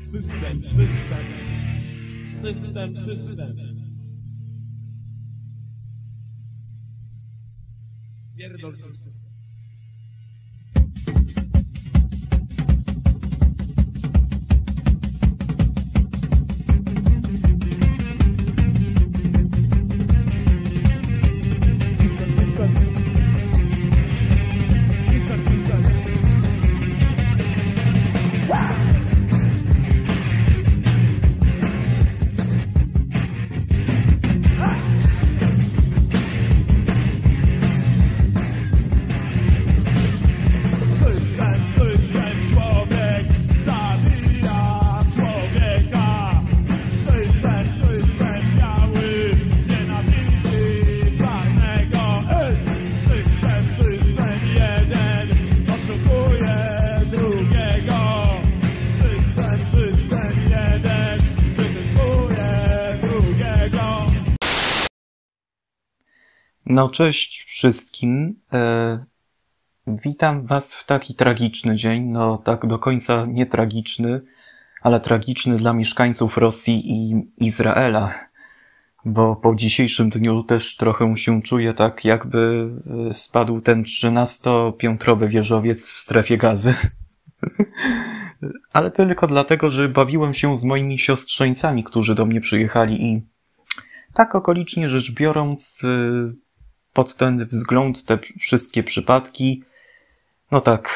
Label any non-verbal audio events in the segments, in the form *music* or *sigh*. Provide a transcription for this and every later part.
System, system. System, system. Pierdol. System, No cześć wszystkim. E, witam Was w taki tragiczny dzień. No tak do końca nie tragiczny, ale tragiczny dla mieszkańców Rosji i Izraela. Bo po dzisiejszym dniu też trochę się czuję tak, jakby e, spadł ten 13-piętrowy wieżowiec w strefie gazy. *laughs* ale tylko dlatego, że bawiłem się z moimi siostrzeńcami, którzy do mnie przyjechali i tak okolicznie rzecz biorąc, y, pod ten wzgląd te wszystkie przypadki, no tak,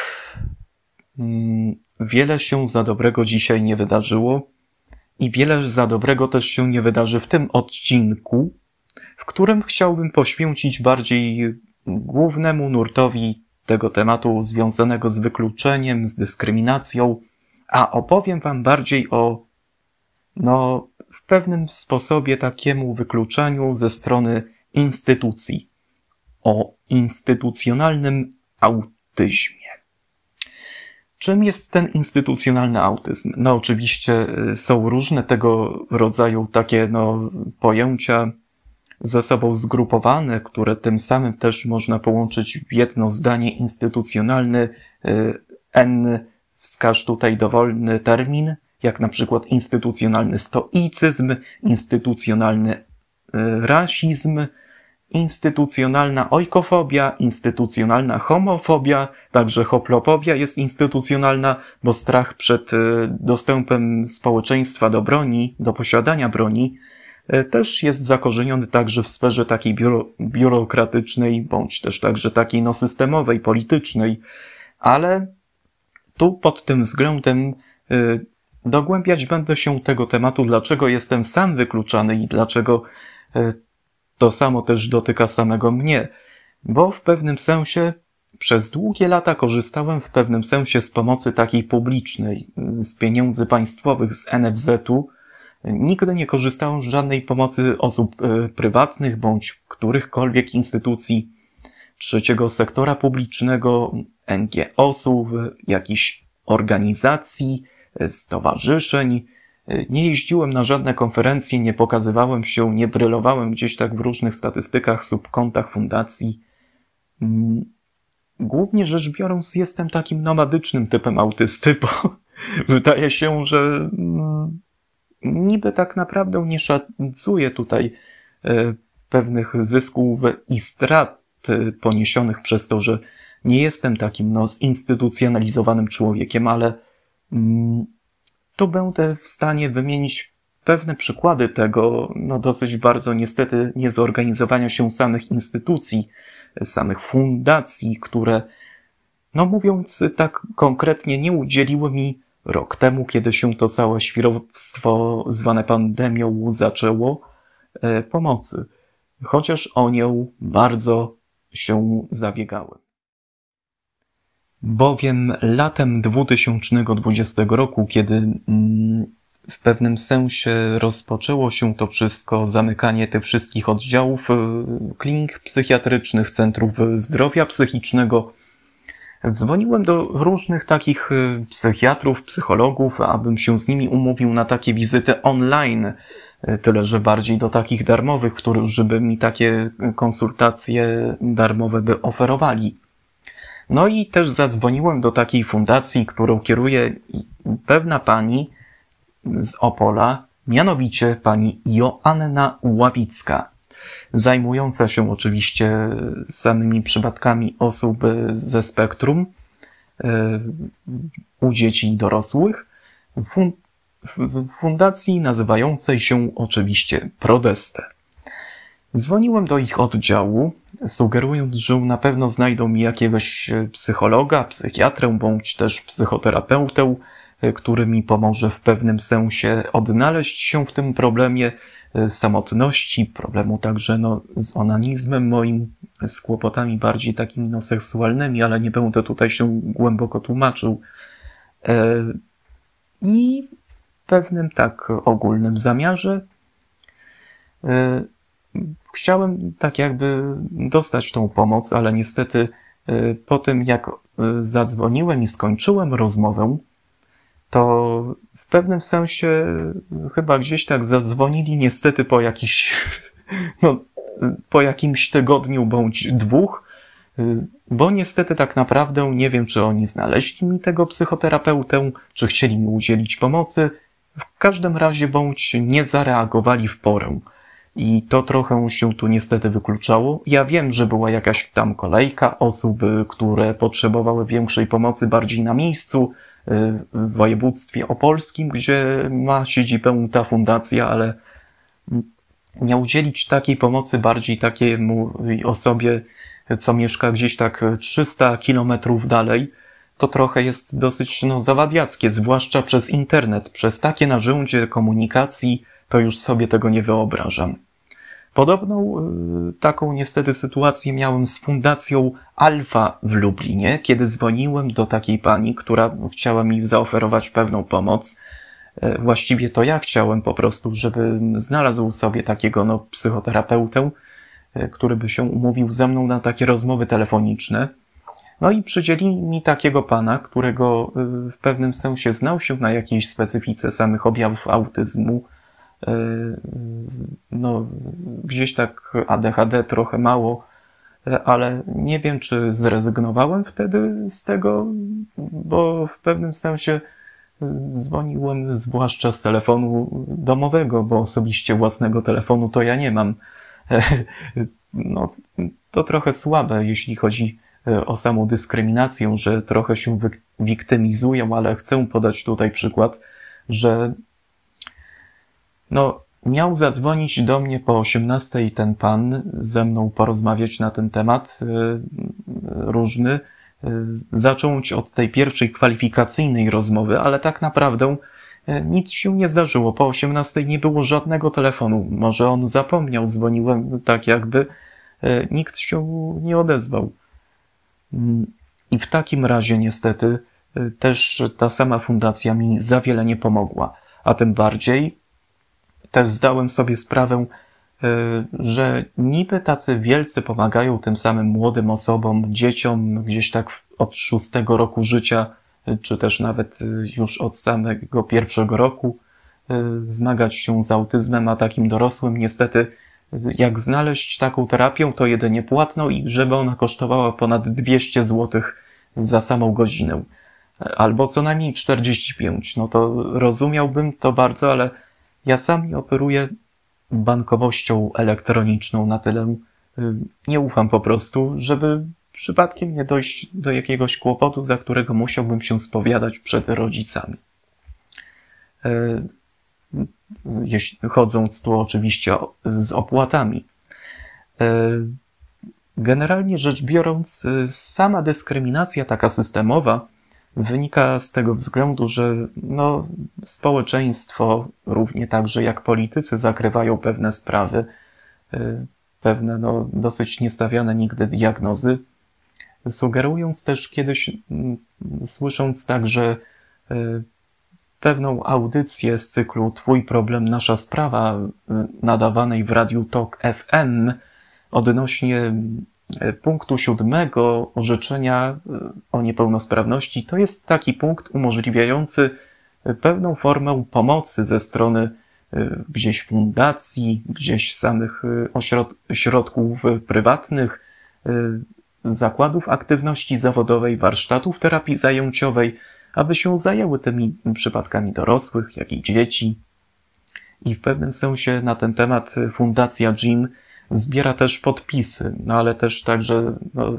mm, wiele się za dobrego dzisiaj nie wydarzyło i wiele za dobrego też się nie wydarzy w tym odcinku, w którym chciałbym poświęcić bardziej głównemu nurtowi tego tematu związanego z wykluczeniem, z dyskryminacją, a opowiem Wam bardziej o, no, w pewnym sposobie takiemu wykluczeniu ze strony instytucji, o instytucjonalnym autyzmie. Czym jest ten instytucjonalny autyzm? No, oczywiście y, są różne tego rodzaju takie no, pojęcia ze sobą zgrupowane, które tym samym też można połączyć w jedno zdanie instytucjonalny. y, N wskaż tutaj dowolny termin, jak na przykład instytucjonalny stoicyzm, instytucjonalny y, rasizm, instytucjonalna ojkofobia, instytucjonalna homofobia, także hoplofobia jest instytucjonalna, bo strach przed y, dostępem społeczeństwa do broni, do posiadania broni, y, też jest zakorzeniony także w sferze takiej biuro, biurokratycznej, bądź też także takiej no, systemowej, politycznej, ale tu pod tym względem y, dogłębiać będę się tego tematu, dlaczego jestem sam wykluczany i dlaczego y, to samo też dotyka samego mnie, bo w pewnym sensie przez długie lata korzystałem w pewnym sensie z pomocy takiej publicznej, z pieniędzy państwowych, z NFZ-u. Nigdy nie korzystałem z żadnej pomocy osób e, prywatnych bądź którychkolwiek instytucji trzeciego sektora publicznego, NGO-sów, jakichś organizacji, e, stowarzyszeń, nie jeździłem na żadne konferencje, nie pokazywałem się, nie brylowałem gdzieś tak w różnych statystykach, subkontach fundacji. Mm, Głównie rzecz biorąc, jestem takim nomadycznym typem autysty, bo *laughs* wydaje się, że mm, niby tak naprawdę nie szacuję tutaj e, pewnych zysków i strat e, poniesionych przez to, że nie jestem takim no, zinstytucjonalizowanym człowiekiem, ale mm, to będę w stanie wymienić pewne przykłady tego, no dosyć bardzo niestety niezorganizowania się samych instytucji, samych fundacji, które, no mówiąc tak konkretnie, nie udzieliły mi rok temu, kiedy się to całe świrowstwo zwane pandemią zaczęło, e, pomocy. Chociaż o nią bardzo się zabiegałem. Bowiem latem 2020 roku, kiedy mm, w pewnym sensie rozpoczęło się to wszystko, zamykanie tych wszystkich oddziałów y, klinik psychiatrycznych, centrów zdrowia psychicznego, Dzwoniłem do różnych takich y, psychiatrów, psychologów, abym się z nimi umówił na takie wizyty online, y, tyle że bardziej do takich darmowych, którzy by mi takie konsultacje darmowe by oferowali. No i też zadzwoniłem do takiej fundacji, którą kieruje pewna pani z Opola, mianowicie pani Joanna Ławicka, zajmująca się oczywiście samymi przypadkami osób ze spektrum e, u dzieci i dorosłych, w fundacji nazywającej się oczywiście Prodeste. Dzwoniłem do ich oddziału, sugerując, że na pewno znajdą mi jakiegoś psychologa, psychiatrę bądź też psychoterapeutę, który mi pomoże w pewnym sensie odnaleźć się w tym problemie e, samotności, problemu także no, z onanizmem moim, z kłopotami bardziej takimi no, seksualnymi, ale nie będę tutaj się głęboko tłumaczył. E, I w pewnym tak ogólnym zamiarze e, chciałem tak jakby dostać tą pomoc, ale niestety po tym jak zadzwoniłem i skończyłem rozmowę, to w pewnym sensie chyba gdzieś tak zadzwonili niestety po jakiś, *laughs* no, po jakimś tygodniu bądź dwóch, bo niestety tak naprawdę nie wiem, czy oni znaleźli mi tego psychoterapeutę, czy chcieli mi udzielić pomocy. W każdym razie bądź nie zareagowali w porę. I to trochę się tu niestety wykluczało. Ja wiem, że była jakaś tam kolejka osób, które potrzebowały większej pomocy bardziej na miejscu, w województwie opolskim, gdzie ma siedzibę ta fundacja, ale nie udzielić takiej pomocy bardziej takiej osobie, co mieszka gdzieś tak 300 kilometrów dalej, to trochę jest dosyć no, zawadiackie, zwłaszcza przez internet, przez takie narzędzie komunikacji, to już sobie tego nie wyobrażam. Podobną y, taką niestety sytuację miałem z Fundacją Alfa w Lublinie, kiedy dzwoniłem do takiej pani, która chciała mi zaoferować pewną pomoc. Y, właściwie to ja chciałem po prostu, żeby znalazł sobie takiego no, psychoterapeutę, y, który by się umówił ze mną na takie rozmowy telefoniczne. No i przydzielili mi takiego pana, którego w pewnym sensie znał się na jakiejś specyfice samych objawów autyzmu, no, gdzieś tak ADHD trochę mało, e, ale nie wiem, czy zrezygnowałem wtedy z tego, bo w pewnym sensie dzwoniłem zwłaszcza z telefonu domowego, bo osobiście własnego telefonu to ja nie mam. E, no, to trochę słabe, jeśli chodzi o samą dyskryminację, że trochę się wiktymizują, ale chcę podać tutaj przykład, że no, miał zadzwonić do mnie po 18 ten pan, ze mną porozmawiać na ten temat y, różny, y, zacząć od tej pierwszej kwalifikacyjnej rozmowy, ale tak naprawdę y, nic się nie zdarzyło. Po 18 nie było żadnego telefonu. Może on zapomniał, dzwoniłem tak jakby, nikt się nie odezwał. Mm, I w takim razie niestety też ta sama fundacja mi za wiele nie pomogła. A tym bardziej też zdałem sobie sprawę, e, że niby tacy wielcy pomagają tym samym młodym osobom, dzieciom gdzieś tak od szóstego roku życia, e, czy też nawet e, już od samego pierwszego roku zmagać się z autyzmem, a takim dorosłym niestety jak znaleźć taką terapię, to jedynie płatną i żeby ona kosztowała ponad 200 zł za samą godzinę. Albo co najmniej 45. No to rozumiałbym to bardzo, ale ja sam nie operuję bankowością elektroniczną na tyle, y, nie ufam po prostu, żeby przypadkiem nie dojść do jakiegoś kłopotu, za którego musiałbym się spowiadać przed rodzicami. Y, chodząc tu oczywiście z opłatami. Y, generalnie rzecz biorąc, sama dyskryminacja taka systemowa wynika z tego względu, że no, społeczeństwo, równie także jak politycy, zakrywają pewne sprawy, y, pewne no, dosyć niestawiane nigdy diagnozy, sugerując też kiedyś, mm, słysząc także y, pewną audycję z cyklu Twój problem, nasza sprawa, y, nadawanej w Radiu Tok FM, odnośnie punktu siódmego orzeczenia o niepełnosprawności to jest taki punkt umożliwiający pewną formę pomocy ze strony gdzieś fundacji, gdzieś samych ośrodków prywatnych, zakładów aktywności zawodowej, warsztatów terapii zajęciowej, aby się zajęły tymi przypadkami dorosłych, jak i dzieci. I w pewnym sensie na ten temat Fundacja Jim zbiera też podpisy, no ale też także, no,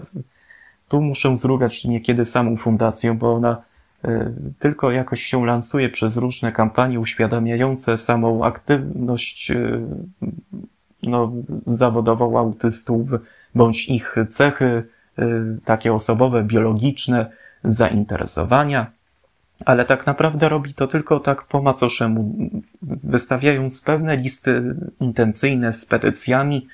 tu muszę zrugać niekiedy samą fundację, bo ona y, tylko jakoś się lansuje przez różne kampanie uświadamiające samą aktywność y, no, zawodową autystów, bądź ich cechy y, takie osobowe, biologiczne, zainteresowania, ale tak naprawdę robi to tylko tak po macoszemu, wystawiając pewne listy intencyjne z petycjami,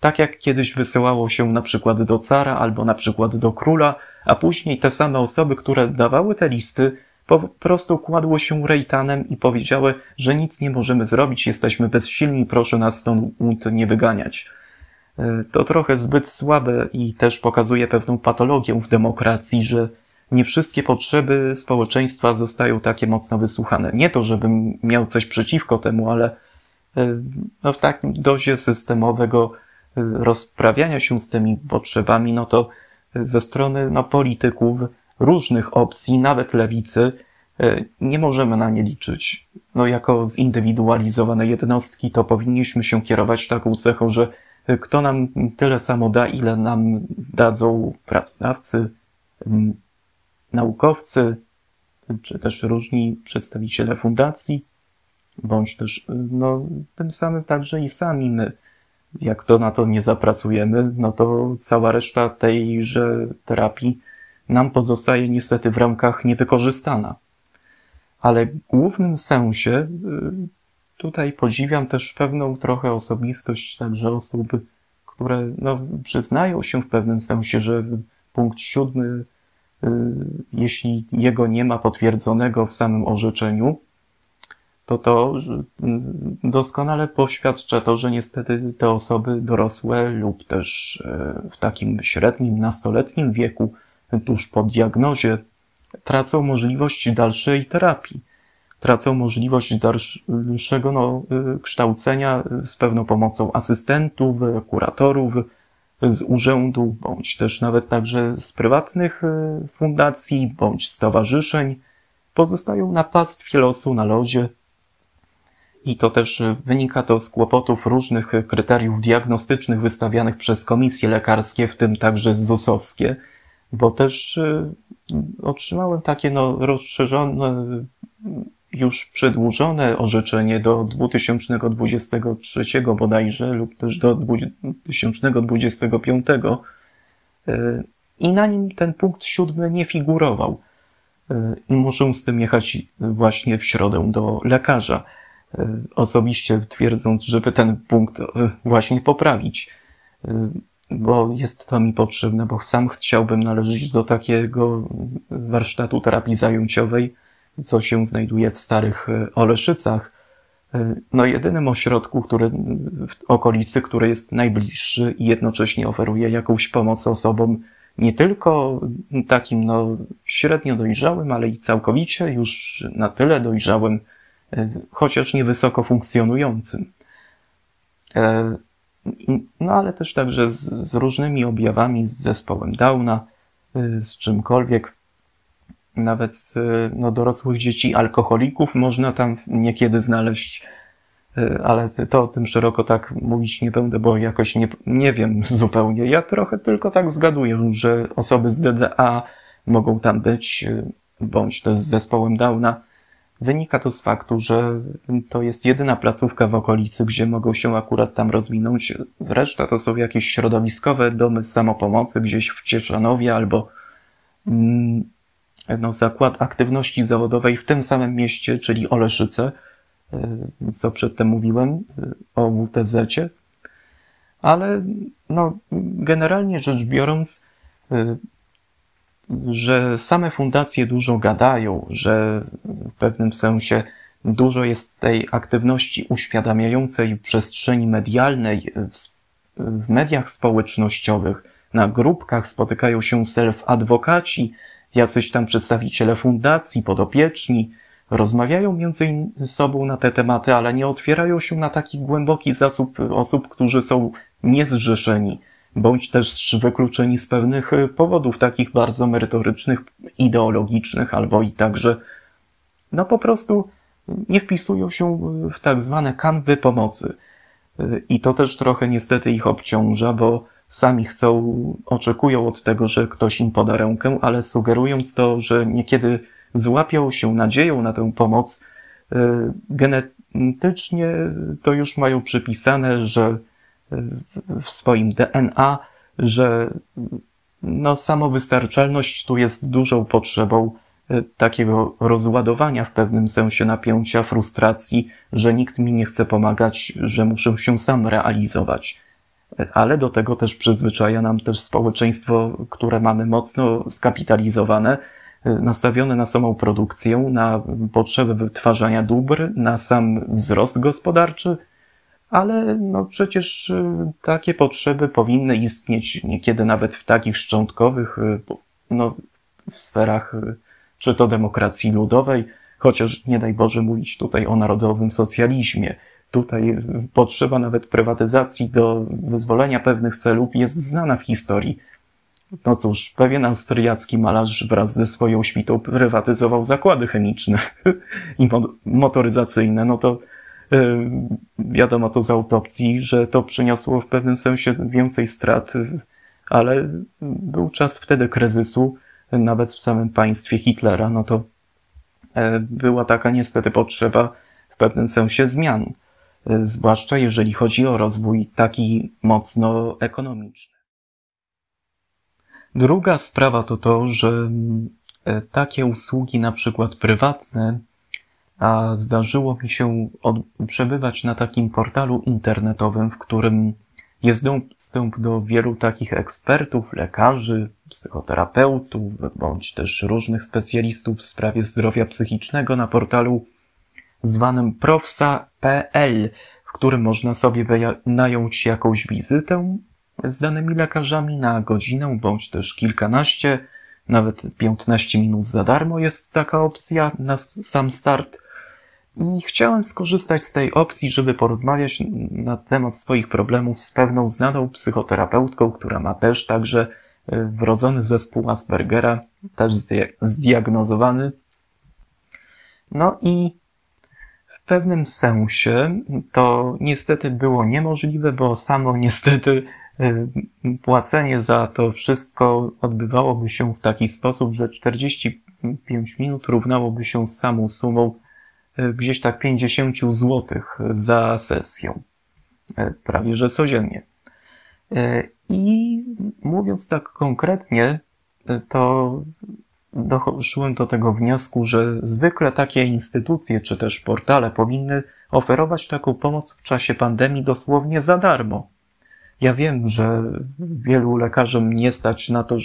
tak jak kiedyś wysyłało się na przykład do cara albo na przykład do króla, a później te same osoby, które dawały te listy, po prostu kładło się rejtanem i powiedziały, że nic nie możemy zrobić, jesteśmy bezsilni, proszę nas stąd nie wyganiać. E, to trochę zbyt słabe i też pokazuje pewną patologię w demokracji, że nie wszystkie potrzeby społeczeństwa zostają takie mocno wysłuchane. Nie to, żebym miał coś przeciwko temu, ale e, no, w takim dozie systemowego e, rozprawiania się z tymi potrzebami, no to ze strony no, polityków różnych opcji, nawet lewicy, nie możemy na nie liczyć. No, jako zindywidualizowane jednostki, to powinniśmy się kierować taką cechą, że kto nam tyle samo da, ile nam dadzą pracodawcy, naukowcy, czy też różni przedstawiciele fundacji, bądź też no, tym samym także i sami my. Jak to na to nie zapracujemy, no to cała reszta tejże terapii nam pozostaje niestety w ramkach niewykorzystana. Ale w głównym sensie tutaj podziwiam też pewną trochę osobistość także osób, które no, przyznają się w pewnym sensie, że punkt siódmy, y, jeśli jego nie ma potwierdzonego w samym orzeczeniu, to to y, doskonale poświadcza to, że niestety te osoby dorosłe lub też y, w takim średnim, nastoletnim wieku, tuż po diagnozie, tracą możliwość dalszej terapii. Tracą możliwość dalszego no, y, kształcenia z pewną pomocą asystentów, kuratorów z urzędu, bądź też nawet także z prywatnych y, fundacji, bądź stowarzyszeń, pozostają na pastwie losu na lodzie. I to też wynika to z kłopotów różnych kryteriów diagnostycznych wystawianych przez komisje lekarskie, w tym także ZUS-owskie, bo też y, otrzymałem takie no, rozszerzone już przedłużone orzeczenie do 2023 bodajże lub też do 2025 e, i na nim ten punkt siódmy nie figurował. E, I muszę z tym jechać właśnie w środę do lekarza, e, osobiście twierdząc, żeby ten punkt właśnie poprawić, bo jest to mi potrzebne, bo sam chciałbym należeć do takiego warsztatu terapii zajęciowej, co się znajduje w starych e, Oleszycach. E, no, jedynym ośrodku, który w okolicy, który jest najbliższy i jednocześnie oferuje jakąś pomoc osobom nie tylko takim no, średnio dojrzałym, ale i całkowicie już na tyle dojrzałym, e, chociaż niewysoko funkcjonującym. No ale też także z, z różnymi objawami, z zespołem Downa, z czymkolwiek nawet no, dorosłych dzieci alkoholików można tam niekiedy znaleźć, e, ale to o tym szeroko tak mówić nie będę, bo jakoś nie, nie wiem *laughs* zupełnie. Ja trochę tylko tak zgaduję, że osoby z DDA mogą tam być, e, bądź też z zespołem Downa. Wynika to z faktu, że to jest jedyna placówka w okolicy, gdzie mogą się akurat tam rozwinąć. Reszta to są jakieś środowiskowe domy samopomocy gdzieś w Cieszanowie albo mm, no, zakład aktywności zawodowej w tym samym mieście, czyli Oleszyce, y, co przedtem mówiłem y, o WTZ-cie. Ale no, generalnie rzecz biorąc, y, że same fundacje dużo gadają, że w pewnym sensie dużo jest tej aktywności uświadamiającej przestrzeni medialnej, w mediach społecznościowych, na grupkach spotykają się self-adwokaci, jacyś tam przedstawiciele fundacji, podopieczni, rozmawiają między sobą na te tematy, ale nie otwierają się na taki głęboki zasób osób, którzy są niezrzeszeni, bądź też wykluczeni z pewnych powodów, takich bardzo merytorycznych, ideologicznych, albo i także, no po prostu nie wpisują się w tak zwane kanwy pomocy. I to też trochę niestety ich obciąża, bo sami chcą, oczekują od tego, że ktoś im poda rękę, ale sugerując to, że niekiedy złapią się nadzieją na tę pomoc, y, genetycznie to już mają przypisane, że y, w swoim DNA, że no, samowystarczalność tu jest dużą potrzebą y, takiego rozładowania w pewnym sensie napięcia, frustracji, że nikt mi nie chce pomagać, że muszę się sam realizować. Ale do tego też przyzwyczaja nam też społeczeństwo, które mamy mocno skapitalizowane, Y, nastawione na samą produkcję, na potrzeby wytwarzania dóbr, na sam wzrost gospodarczy, ale no przecież y, takie potrzeby powinny istnieć niekiedy nawet w takich szczątkowych, y, no, w sferach czy to demokracji ludowej, chociaż nie daj Boże mówić tutaj o narodowym socjalizmie. Tutaj potrzeba nawet prywatyzacji do wyzwolenia pewnych celów jest znana w historii. No cóż, pewien austriacki malarz wraz ze swoją świtą prywatyzował zakłady chemiczne *laughs* i motoryzacyjne. No to yy, wiadomo to z autopsji, że to przyniosło w pewnym sensie więcej strat, ale był czas wtedy kryzysu, nawet w samym państwie Hitlera, no to yy, była taka niestety potrzeba w pewnym sensie zmian, zwłaszcza jeżeli chodzi o rozwój taki mocno ekonomiczny. Druga sprawa to to, że e, takie usługi, na przykład prywatne, a zdarzyło mi się od, przebywać na takim portalu internetowym, w którym jest dostęp do wielu takich ekspertów, lekarzy, psychoterapeutów, bądź też różnych specjalistów w sprawie zdrowia psychicznego na portalu zwanym profsa.pl, w którym można sobie nająć jakąś wizytę z danymi lekarzami na godzinę bądź też kilkanaście, nawet 15 minut za darmo jest taka opcja na sam start. I chciałem skorzystać z tej opcji, żeby porozmawiać na temat swoich problemów z pewną znaną psychoterapeutką, która ma też także e, wrodzony zespół Aspergera, też zdiagnozowany. No i pewnym sensie to niestety było niemożliwe, bo samo niestety Y, płacenie za to wszystko odbywałoby się w taki sposób, że 45 minut równałoby się z samą sumą y, gdzieś tak 50 zł za sesję. Y, prawie że codziennie. I mówiąc tak konkretnie, to doszłem do tego wniosku, że zwykle takie instytucje czy też portale powinny oferować taką pomoc w czasie pandemii dosłownie za darmo. Ja wiem, że wielu lekarzom nie stać na to,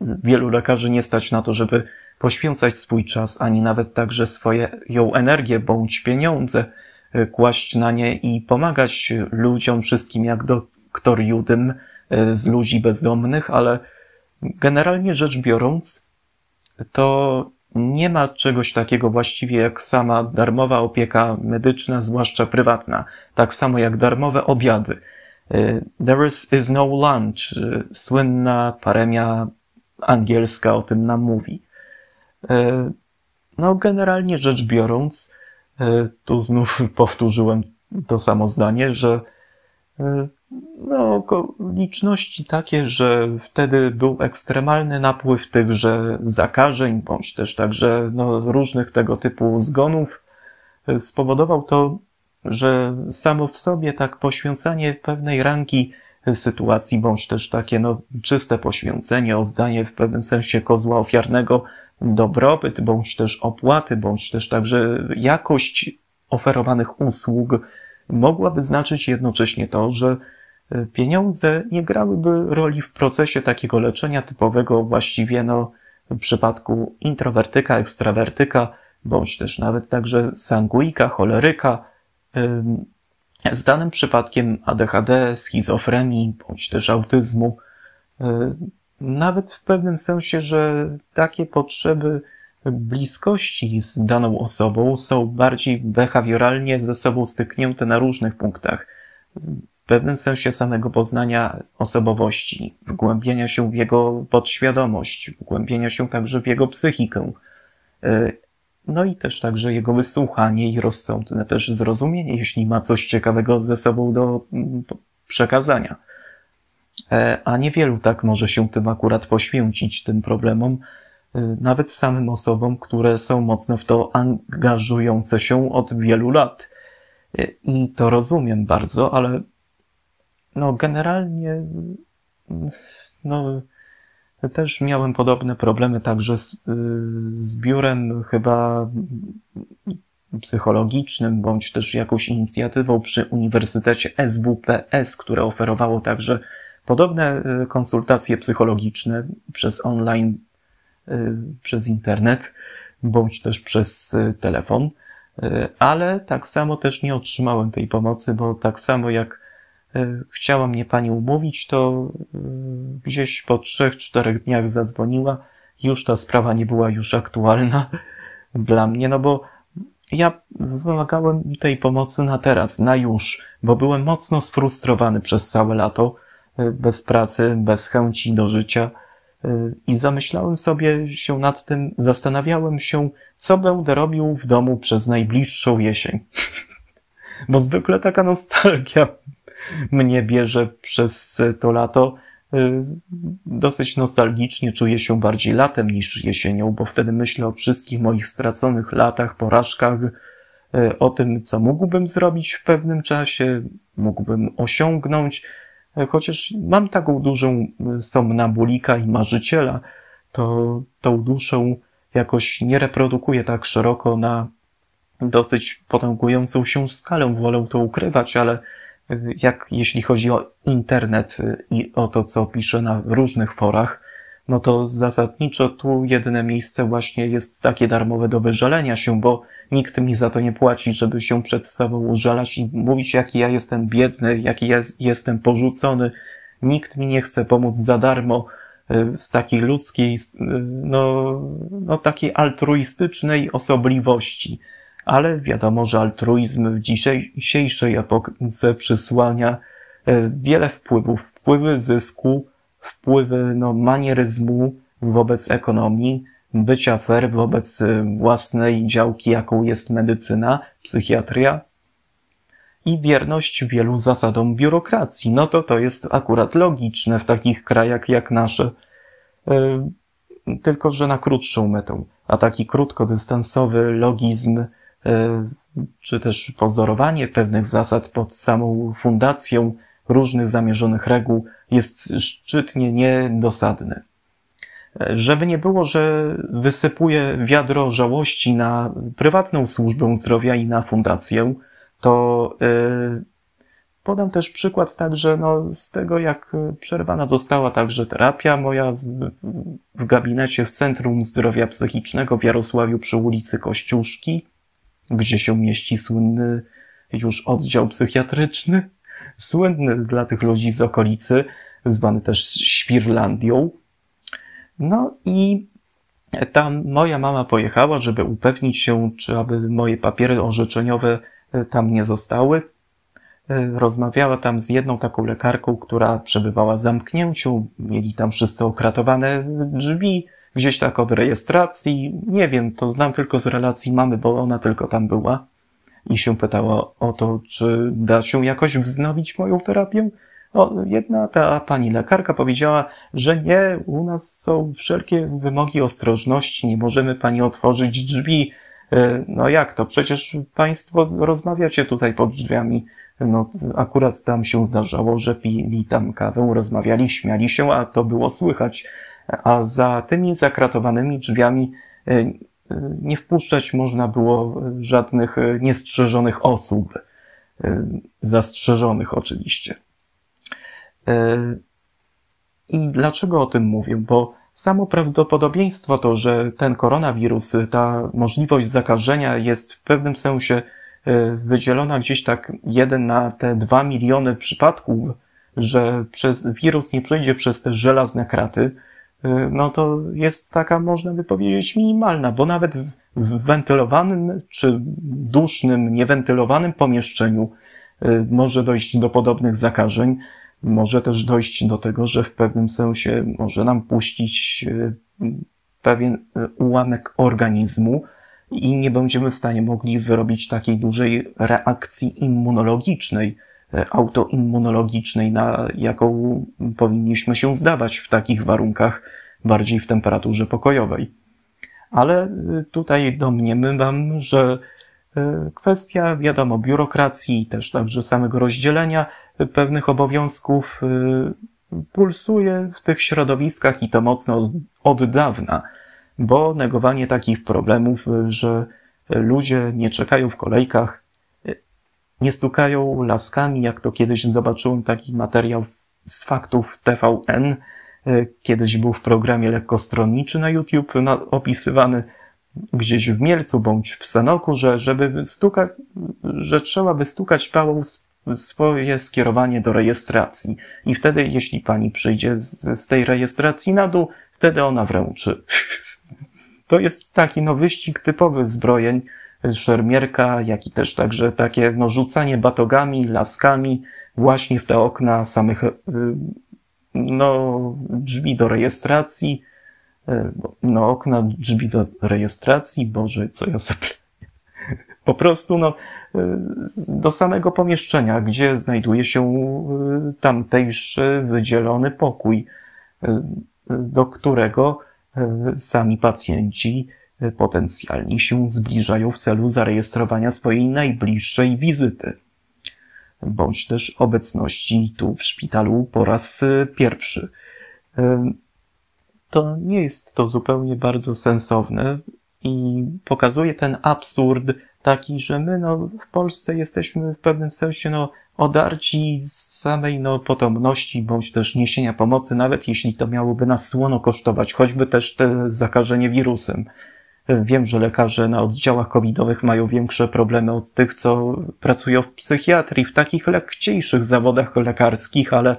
wielu lekarzy nie stać na to, żeby poświęcać swój czas, ani nawet także swoją energię bądź pieniądze e, kłaść na nie i pomagać ludziom wszystkim jak doktor Judym e, z ludzi bezdomnych, ale generalnie rzecz biorąc, to nie ma czegoś takiego właściwie jak sama darmowa opieka medyczna, zwłaszcza prywatna, tak samo jak darmowe obiady. Y, There is, is no lunch. Y, słynna paremia angielska o tym nam mówi. Y, no, generalnie rzecz biorąc, tu znów powtórzyłem to samo zdanie, że no, okoliczności takie, że wtedy był ekstremalny napływ tychże zakażeń, bądź też także no, różnych tego typu zgonów, spowodował to że samo w sobie tak poświęcanie pewnej rangi sytuacji, bądź też takie no, czyste poświęcenie, oddanie w pewnym sensie kozła ofiarnego, dobrobyt, bądź też opłaty, bądź też także jakość oferowanych usług mogłaby znaczyć jednocześnie to, że pieniądze nie grałyby roli w procesie takiego leczenia typowego właściwie no, w przypadku introwertyka, ekstrawertyka, bądź też nawet także sanguika, choleryka, z danym przypadkiem ADHD, schizofrenii bądź też autyzmu, Nawet w pewnym sensie, że takie potrzeby bliskości z daną osobą są bardziej behawioralnie ze sobą styknięte na różnych punktach. W pewnym sensie samego poznania osobowości, wgłębienia się w jego podświadomość, wgłębienia się także w jego psychikę. No i też także jego wysłuchanie i rozsądne też zrozumienie, jeśli ma coś ciekawego ze sobą do przekazania. E, a niewielu tak może się tym akurat poświęcić, tym problemom, e, nawet samym osobom, które są mocno w to angażujące się od wielu lat. E, I to rozumiem bardzo, ale no generalnie no też miałem podobne problemy także z, z biurem chyba psychologicznym, bądź też jakąś inicjatywą przy Uniwersytecie SWPS, które oferowało także podobne y, konsultacje psychologiczne przez online, y, przez internet, bądź też przez y, telefon, ale tak samo też nie otrzymałem tej pomocy, bo tak samo jak chciała mnie pani umówić, to gdzieś po trzech, czterech dniach zadzwoniła. Już ta sprawa nie była już aktualna *laughs* dla mnie, no bo ja wymagałem tej pomocy na teraz, na już, bo byłem mocno sfrustrowany przez całe lato Y, bez pracy, bez chęci do życia. Y, I zamyślałem sobie się nad tym, zastanawiałem się, co będę robił w domu przez najbliższą jesień. *laughs* Bo zwykle taka nostalgia *laughs* mnie bierze przez to lato. Y, dosyć nostalgicznie czuję się bardziej latem niż jesienią, bo wtedy myślę o wszystkich moich straconych latach, porażkach, o tym, co mógłbym zrobić w pewnym czasie, mógłbym osiągnąć, chociaż mam taką dużą e, somnambulika i marzyciela, to tą duszę jakoś nie reprodukuję tak szeroko na dosyć potęgującą się skalę. Wolę to ukrywać, ale e, jak jeśli chodzi o internet i o to, co piszę na różnych forach, no to zasadniczo tu jedyne miejsce właśnie jest takie darmowe do wyżalenia się, bo nikt mi za to nie płaci, żeby się przed sobą użalać i mówić, jaki ja jestem biedny, jaki ja jestem porzucony. Nikt mi nie chce pomóc za darmo y, z takiej ludzkiej, y, no, no takiej altruistycznej osobliwości. Ale wiadomo, że altruizm w dzisiejszej epoce przysłania y, wiele wpływów, wpływy zysku, wpływy no, manieryzmu wobec ekonomii, bycia fair wobec y, własnej działki, jaką jest medycyna, psychiatria i wierność wielu zasadom biurokracji. No to to jest akurat logiczne w takich krajach jak nasze, y, tylko że na krótszą metę. A taki krótkodystansowy logizm, y, czy też pozorowanie pewnych zasad pod samą fundacją różnych zamierzonych reguł jest szczytnie niedosadny. Żeby nie było, że wysypuje wiadro żałości na prywatną służbę zdrowia i na fundację, to yy, podam też przykład także no, z tego, jak przerwana została także terapia moja w, w gabinecie w Centrum Zdrowia Psychicznego w Jarosławiu przy ulicy Kościuszki, gdzie się mieści słynny już oddział psychiatryczny, słynny dla tych ludzi z okolicy, zwany też Świrlandią. No i tam moja mama pojechała, żeby upewnić się, czy aby moje papiery orzeczeniowe e, tam nie zostały. E, rozmawiała tam z jedną taką lekarką, która przebywała w zamknięciu. Mieli tam wszyscy okratowane drzwi, gdzieś tak od rejestracji. Nie wiem, to znam tylko z relacji mamy, bo ona tylko tam była. I się pytała o to, czy da się jakoś wznowić moją terapię. No, jedna ta pani lekarka powiedziała, że nie, u nas są wszelkie wymogi ostrożności, nie możemy pani otworzyć drzwi. E, no jak to? Przecież państwo rozmawiacie tutaj pod drzwiami. No, akurat tam się zdarzało, że pili tam kawę, rozmawiali, śmiali się, a to było słychać. A za tymi zakratowanymi drzwiami e, nie wpuszczać można było żadnych niestrzeżonych osób. E, zastrzeżonych oczywiście. E, I dlaczego o tym mówię? Bo samo prawdopodobieństwo to, że ten koronawirus, ta możliwość zakażenia jest w pewnym sensie e, wydzielona gdzieś tak jeden na te dwa miliony przypadków że przez wirus nie przejdzie przez te żelazne kraty, no to jest taka, można by powiedzieć, minimalna, bo nawet w, w wentylowanym czy dusznym, niewentylowanym pomieszczeniu y, może dojść do podobnych zakażeń. Może też dojść do tego, że w pewnym sensie może nam puścić y, pewien ułamek organizmu i nie będziemy w stanie mogli wyrobić takiej dużej reakcji immunologicznej autoimmunologicznej, na jaką powinniśmy się zdawać w takich warunkach, bardziej w temperaturze pokojowej. Ale e, tutaj domniemywam, że e, kwestia, wiadomo, biurokracji, też także samego rozdzielenia pewnych obowiązków pulsuje w tych środowiskach i to mocno od dawna, bo negowanie takich problemów, że ludzie nie czekają w kolejkach, nie stukają laskami, jak to kiedyś zobaczyłem taki materiał z faktów TVN. E, kiedyś był w programie lekkostronniczy na YouTube opisywany gdzieś w Mielcu bądź w Sanoku, że żeby stukać, że trzeba by stukać pałą swoje skierowanie do rejestracji. I wtedy, jeśli pani przyjdzie z, z tej rejestracji na dół, wtedy ona wręczy. *laughs* To jest taki no wyścig typowy zbrojeń, szermierka, jak i też także takie no, rzucanie batogami, laskami właśnie w te okna samych y, no, drzwi do rejestracji. Y, no, okna drzwi do rejestracji, Boże, co ja sobie. *laughs* Po prostu, no, y, do samego pomieszczenia, gdzie znajduje się tamtejszy wydzielony pokój, do którego sami pacjenci potencjalni się zbliżają w celu zarejestrowania swojej najbliższej wizyty, bądź też obecności tu w szpitalu po raz e, pierwszy. E, to nie jest to zupełnie bardzo sensowne i pokazuje ten absurd taki, że my no, w Polsce jesteśmy w pewnym sensie no, odarci z samej no, potomności bądź też niesienia pomocy, nawet jeśli to miałoby nas słono kosztować, choćby też te zakażenie wirusem. Wiem, że lekarze na oddziałach covidowych mają większe problemy od tych, co pracują w psychiatrii, w takich lekciejszych zawodach lekarskich, ale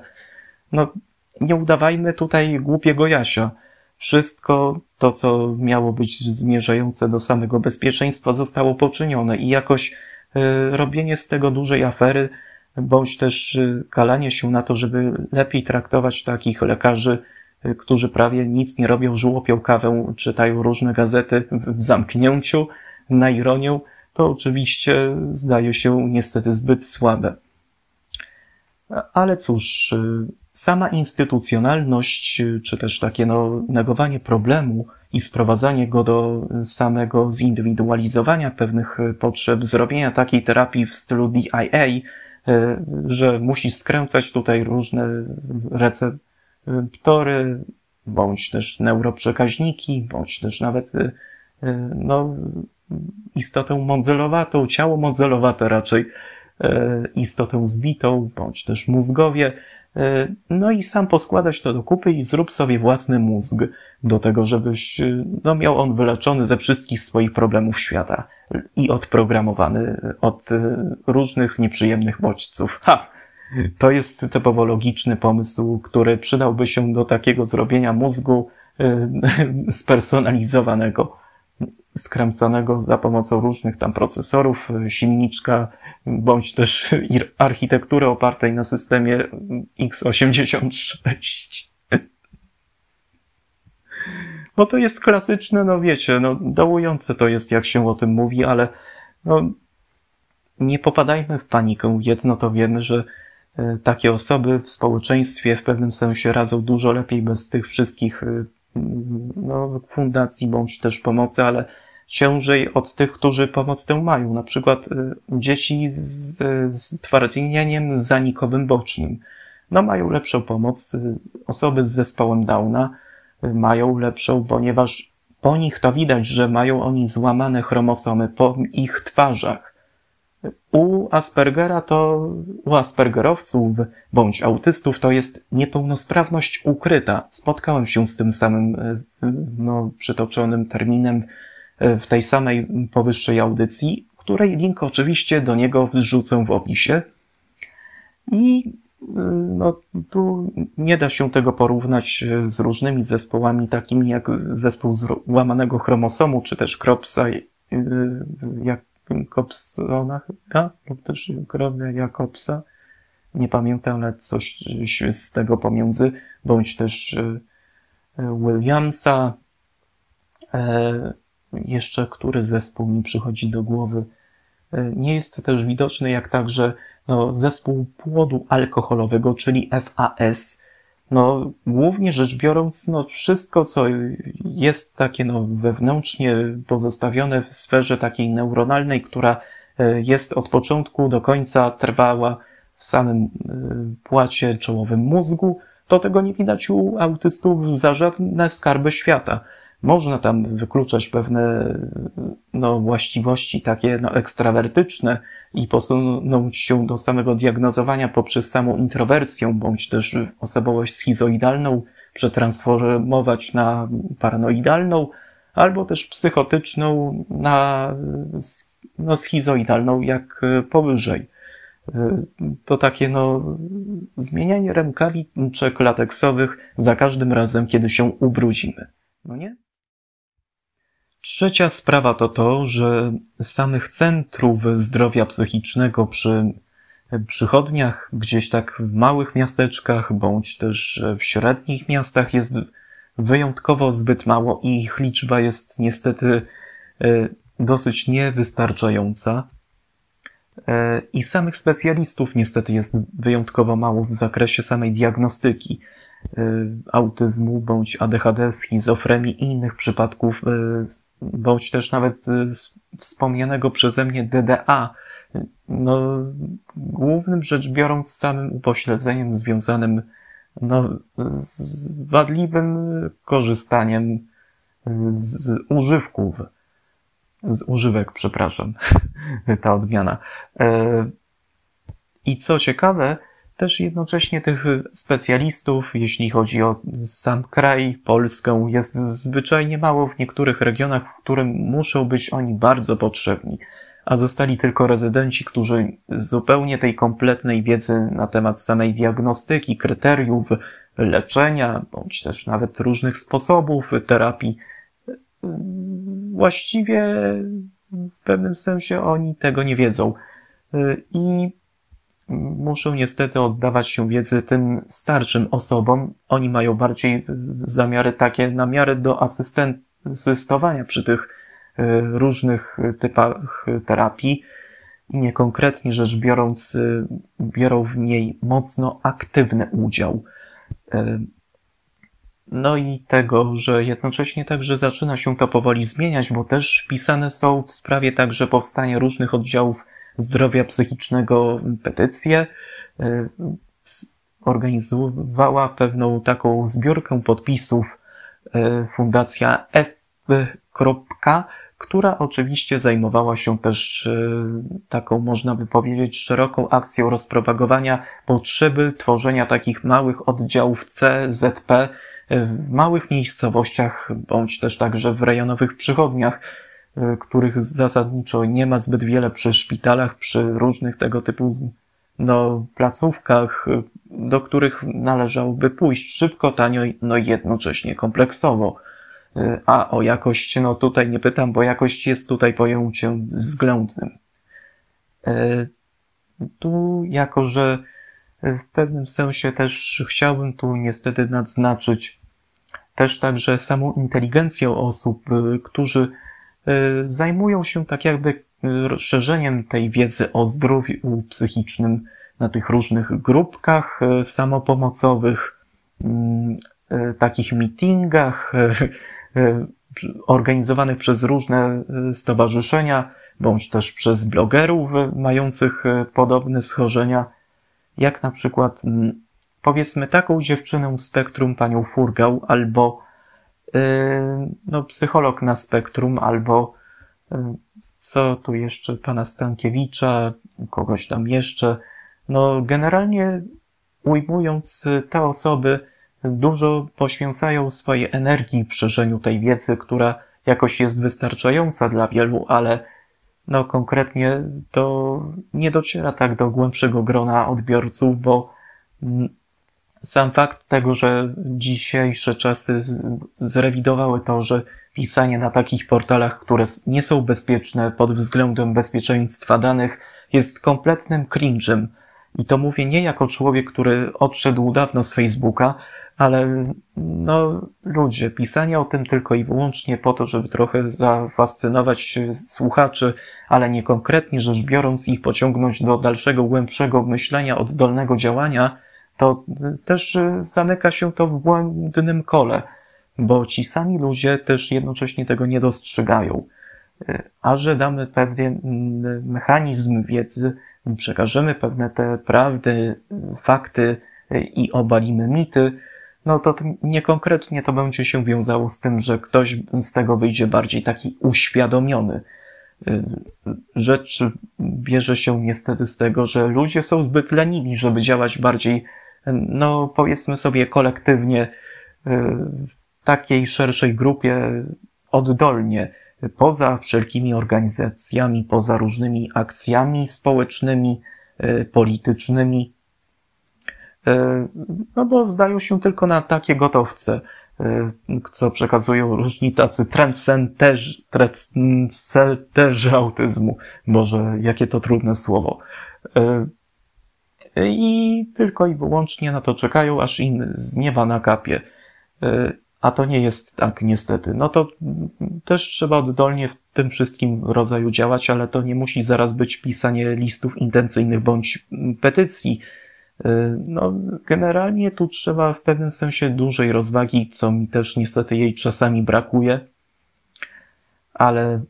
no, nie udawajmy tutaj głupiego Jasia. Wszystko to, co miało być zmierzające do samego bezpieczeństwa, zostało poczynione i jakoś y, robienie z tego dużej afery, bądź też y, kalanie się na to, żeby lepiej traktować takich lekarzy, którzy prawie nic nie robią, żłopią kawę, czytają różne gazety w zamknięciu, na ironię, to oczywiście zdaje się niestety zbyt słabe. Ale cóż, sama instytucjonalność, czy też takie no, negowanie problemu i sprowadzanie go do samego zindywidualizowania pewnych potrzeb, zrobienia takiej terapii w stylu DIA, że musi skręcać tutaj różne recepty, ptory, bądź też neuroprzekaźniki, bądź też nawet y, y, no, istotę modzelowatą, ciało modzelowate raczej, y, istotę zbitą, bądź też mózgowie. No i sam poskładać to do kupy i zrób sobie własny mózg do tego, żebyś no, miał on wyleczony ze wszystkich swoich problemów świata i odprogramowany od różnych nieprzyjemnych bodźców. Ha! To jest typowo logiczny pomysł, który przydałby się do takiego zrobienia mózgu y, *laughs* spersonalizowanego, skręcanego za pomocą różnych tam procesorów, silniczka, bądź też *laughs* architektury opartej na systemie x86. *laughs* Bo to jest klasyczne, no wiecie, no dołujące to jest, jak się o tym mówi, ale no, nie popadajmy w panikę. Jedno to wiemy, że takie osoby w społeczeństwie w pewnym sensie radzą dużo lepiej bez tych wszystkich e, no, fundacji bądź też pomocy, ale ciężej od tych, którzy pomoc tę mają. Na przykład e, dzieci z, z twardnieniem zanikowym bocznym. No, mają lepszą pomoc. Osoby z zespołem Downa mają lepszą, ponieważ po nich to widać, że mają oni złamane chromosomy po ich twarzach u Aspergera to, u Aspergerowców bądź autystów to jest niepełnosprawność ukryta. Spotkałem się z tym samym, e, no, przytoczonym terminem e, w tej samej powyższej audycji, której link oczywiście do niego wrzucę w opisie. I no, tu nie da się tego porównać z różnymi zespołami, takimi jak zespół łamanego chromosomu, czy też Kropsa, jak Jakobsona chyba, lub też Grobia Jakobsa. Nie pamiętam, ale coś z tego pomiędzy, bądź też Williamsa. Jeszcze który zespół mi przychodzi do głowy. Nie jest też widoczny jak także no, zespół płodu alkoholowego, czyli FAS. No, głównie rzecz biorąc, no, wszystko, co jest takie no, wewnętrznie pozostawione w sferze takiej neuronalnej, która e, jest od początku do końca trwała w samym e, płacie czołowym mózgu, to tego nie widać u autystów za żadne skarby świata. Można tam wykluczać pewne no, właściwości takie no, ekstrawertyczne i posunąć się do samego diagnozowania poprzez samą introwersję, bądź też osobowość schizoidalną przetransformować na paranoidalną, albo też psychotyczną na no, schizoidalną, jak powyżej. To takie no, zmienianie rękawiczek lateksowych za każdym razem, kiedy się ubrudzimy. No nie? Trzecia sprawa to to, że samych centrów zdrowia psychicznego przy przychodniach, gdzieś tak w małych miasteczkach, bądź też w średnich miastach jest wyjątkowo zbyt mało i ich liczba jest niestety e, dosyć niewystarczająca. E, I samych specjalistów niestety jest wyjątkowo mało w zakresie samej diagnostyki e, autyzmu bądź ADHD, schizofrenii i innych przypadków bądź też nawet wspomnianego przeze mnie DDA, no, głównym rzecz biorąc samym upośledzeniem związanym no, z wadliwym korzystaniem z używków, z używek, przepraszam, *laughs* ta odmiana. E, I co ciekawe, też jednocześnie tych specjalistów, jeśli chodzi o sam kraj, Polskę, jest zwyczajnie mało w niektórych regionach, w którym muszą być oni bardzo potrzebni, a zostali tylko rezydenci, którzy zupełnie tej kompletnej wiedzy na temat samej diagnostyki, kryteriów leczenia, bądź też nawet różnych sposobów terapii, właściwie w pewnym sensie oni tego nie wiedzą. I muszą niestety oddawać się wiedzy tym starszym osobom. Oni mają bardziej zamiary takie na miarę do asystowania przy tych e, różnych typach terapii i nie konkretnie rzecz biorąc, e, biorą w niej mocno aktywny udział. E, no i tego, że jednocześnie także zaczyna się to powoli zmieniać, bo też pisane są w sprawie także powstania różnych oddziałów zdrowia psychicznego petycję, e, organizowała pewną taką zbiórkę podpisów e, Fundacja F. która oczywiście zajmowała się też e, taką, można by powiedzieć, szeroką akcją rozpropagowania potrzeby tworzenia takich małych oddziałów CZP w małych miejscowościach, bądź też także w rejonowych przychodniach, których zasadniczo nie ma zbyt wiele przy szpitalach, przy różnych tego typu no, placówkach, e, do których należałoby pójść szybko, tanio, no i jednocześnie kompleksowo. E, a o jakość, no tutaj nie pytam, bo jakość jest tutaj pojęciem względnym. Tu, jako że w pewnym sensie też chciałbym tu niestety nadznaczyć też także samą inteligencję osób, którzy E, zajmują się tak jakby e, szerzeniem tej wiedzy o zdrowiu psychicznym na tych różnych grupkach e, samopomocowych, mm, takich meetingach organizowanych przez różne stowarzyszenia, bądź też przez blogerów mających podobne schorzenia, jak na przykład mm, powiedzmy taką dziewczynę spektrum panią Furgał albo no, psycholog na spektrum, albo yy, co tu jeszcze, pana Stankiewicza, kogoś tam jeszcze. No, generalnie ujmując, te osoby dużo poświęcają swojej energii szerzeniu tej wiedzy, która jakoś jest wystarczająca dla wielu, ale no konkretnie to nie dociera tak do głębszego grona odbiorców, bo Sam fakt tego, że dzisiejsze czasy zrewidowały to, że pisanie na takich portalach, które nie są bezpieczne pod względem bezpieczeństwa danych, jest kompletnym cringe'em. I to mówię nie jako człowiek, który odszedł dawno z Facebooka, ale no ludzie, pisanie o tym tylko i wyłącznie po to, żeby trochę zafascynować słuchaczy, ale nie konkretnie rzecz biorąc ich pociągnąć do dalszego, głębszego myślenia, oddolnego działania, to też zamyka się to w błędnym kole, bo ci sami ludzie też jednocześnie tego nie dostrzegają. A że damy pewien mechanizm wiedzy, przekażemy pewne te prawdy, fakty i obalimy mity, no to niekonkretnie to będzie się wiązało z tym, że ktoś z tego wyjdzie bardziej taki uświadomiony. Rzecz bierze się niestety z tego, że ludzie są zbyt leniwi, żeby działać bardziej, no powiedzmy sobie kolektywnie, y, w takiej szerszej grupie oddolnie, poza wszelkimi organizacjami, poza różnymi akcjami społecznymi, y, politycznymi, E, no bo zdają się tylko na takie gotowce, co przekazują różni tacy trendcenterzy, autyzmu. Boże, jakie to trudne słowo. E, I tylko i wyłącznie na to czekają, aż im z nieba nakapie. A to nie jest tak, niestety. No to też trzeba oddolnie w tym wszystkim rodzaju działać, ale to nie musi zaraz być pisanie listów intencyjnych bądź petycji Y, no, generalnie tu trzeba w pewnym sensie dużej rozwagi, co mi też niestety jej czasami brakuje, ale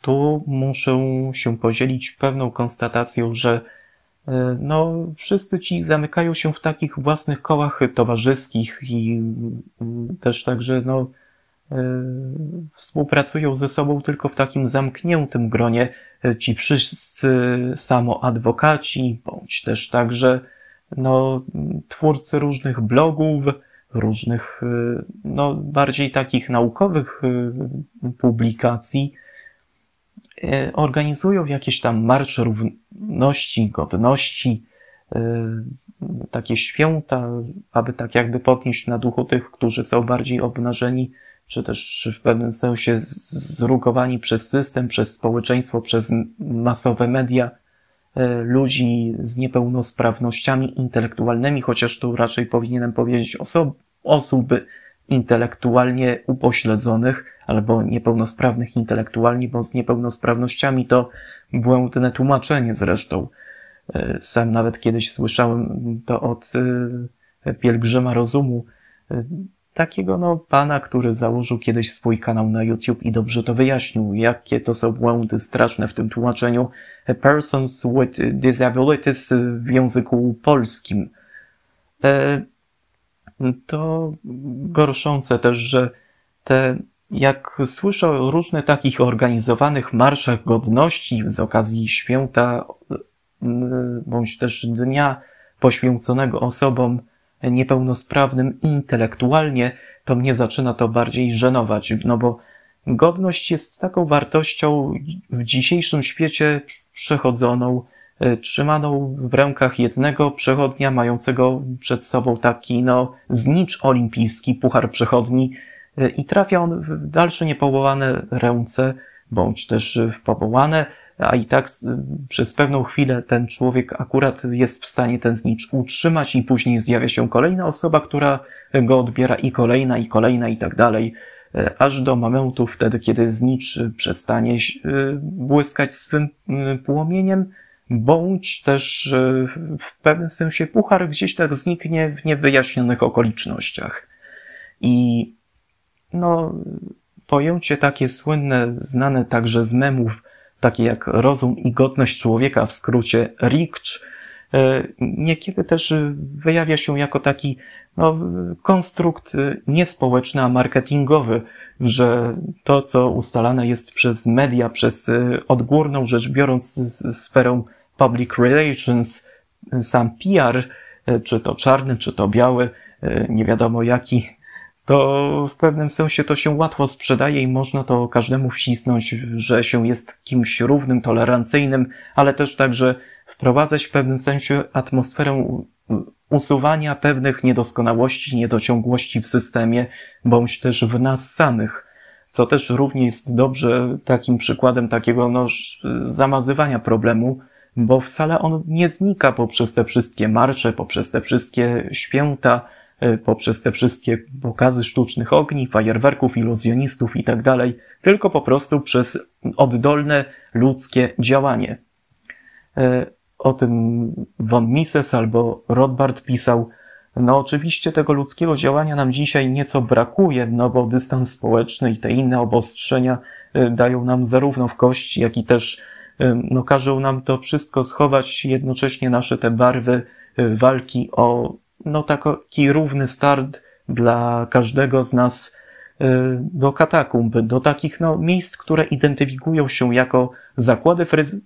tu muszę się podzielić pewną konstatacją, że no, wszyscy ci zamykają się w takich własnych kołach towarzyskich i też także, no, współpracują ze sobą tylko w takim zamkniętym gronie. Ci wszyscy samoadwokaci, bądź też także no, twórcy różnych blogów, różnych no, bardziej takich naukowych publikacji, organizują jakieś tam marsze równości, godności, takie święta, aby tak jakby podnieść na duchu tych, którzy są bardziej obnażeni czy też w pewnym sensie zrugowani przez system, przez społeczeństwo, przez masowe media, e, ludzi z niepełnosprawnościami intelektualnymi, chociaż tu raczej powinienem powiedzieć oso osób intelektualnie upośledzonych albo niepełnosprawnych intelektualnie, bo z niepełnosprawnościami to błędne tłumaczenie zresztą. E, sam nawet kiedyś słyszałem to od e, pielgrzyma rozumu, takiego no, pana, który założył kiedyś swój kanał na YouTube i dobrze to wyjaśnił, jakie to są błędy straszne w tym tłumaczeniu persons with disabilities w języku polskim. E, to gorszące też, że te, jak słyszę o różnych takich organizowanych marszach godności z okazji święta, bądź też dnia poświęconego osobom niepełnosprawnym intelektualnie, to mnie zaczyna to bardziej żenować, no bo godność jest taką wartością w dzisiejszym świecie przechodzoną, e, trzymaną w rękach jednego przechodnia, mającego przed sobą taki, no, znicz olimpijski, puchar przechodni i trafia on w dalsze niepowołane ręce, bądź też w powołane, a i tak przez pewną chwilę ten człowiek akurat jest w stanie ten znicz utrzymać i później zjawia się kolejna osoba, która go odbiera i kolejna, i kolejna i tak dalej, e, aż do momentu wtedy, kiedy znicz przestanie e, błyskać swym e, płomieniem, bądź też w pewnym sensie puchar gdzieś tak zniknie w niewyjaśnionych okolicznościach. I no, pojęcie takie słynne, znane także z memów, takie jak rozum i godność człowieka, w skrócie RICZ, e, niekiedy też wyjawia się jako taki no, konstrukt niespołeczny, a marketingowy, że to, co ustalane jest przez media, przez odgórną rzecz biorąc sferę public relations, sam PR, e, czy to czarny, czy to biały, e, nie wiadomo jaki, to w pewnym sensie to się łatwo sprzedaje i można to każdemu wcisnąć, że się jest kimś równym, tolerancyjnym, ale też także wprowadzać w pewnym sensie atmosferę usuwania pewnych niedoskonałości, niedociągłości w systemie, bądź też w nas samych, co też równie jest dobrze takim przykładem takiego no, zamazywania problemu, bo wcale on nie znika poprzez te wszystkie marsze, poprzez te wszystkie święta, poprzez te wszystkie pokazy sztucznych ogni, fajerwerków, iluzjonistów i tak tylko po prostu przez oddolne ludzkie działanie. E, o tym von Mises albo Rothbard pisał, no oczywiście tego ludzkiego działania nam dzisiaj nieco brakuje, no bo dystans społeczny i te inne obostrzenia e, dają nam zarówno w kości, jak i też no, każą nam to wszystko schować, jednocześnie nasze te barwy walki o no, taki równy start dla każdego z nas y, do katakumb, do takich no, miejsc, które identyfikują się jako zakłady fryz... Y,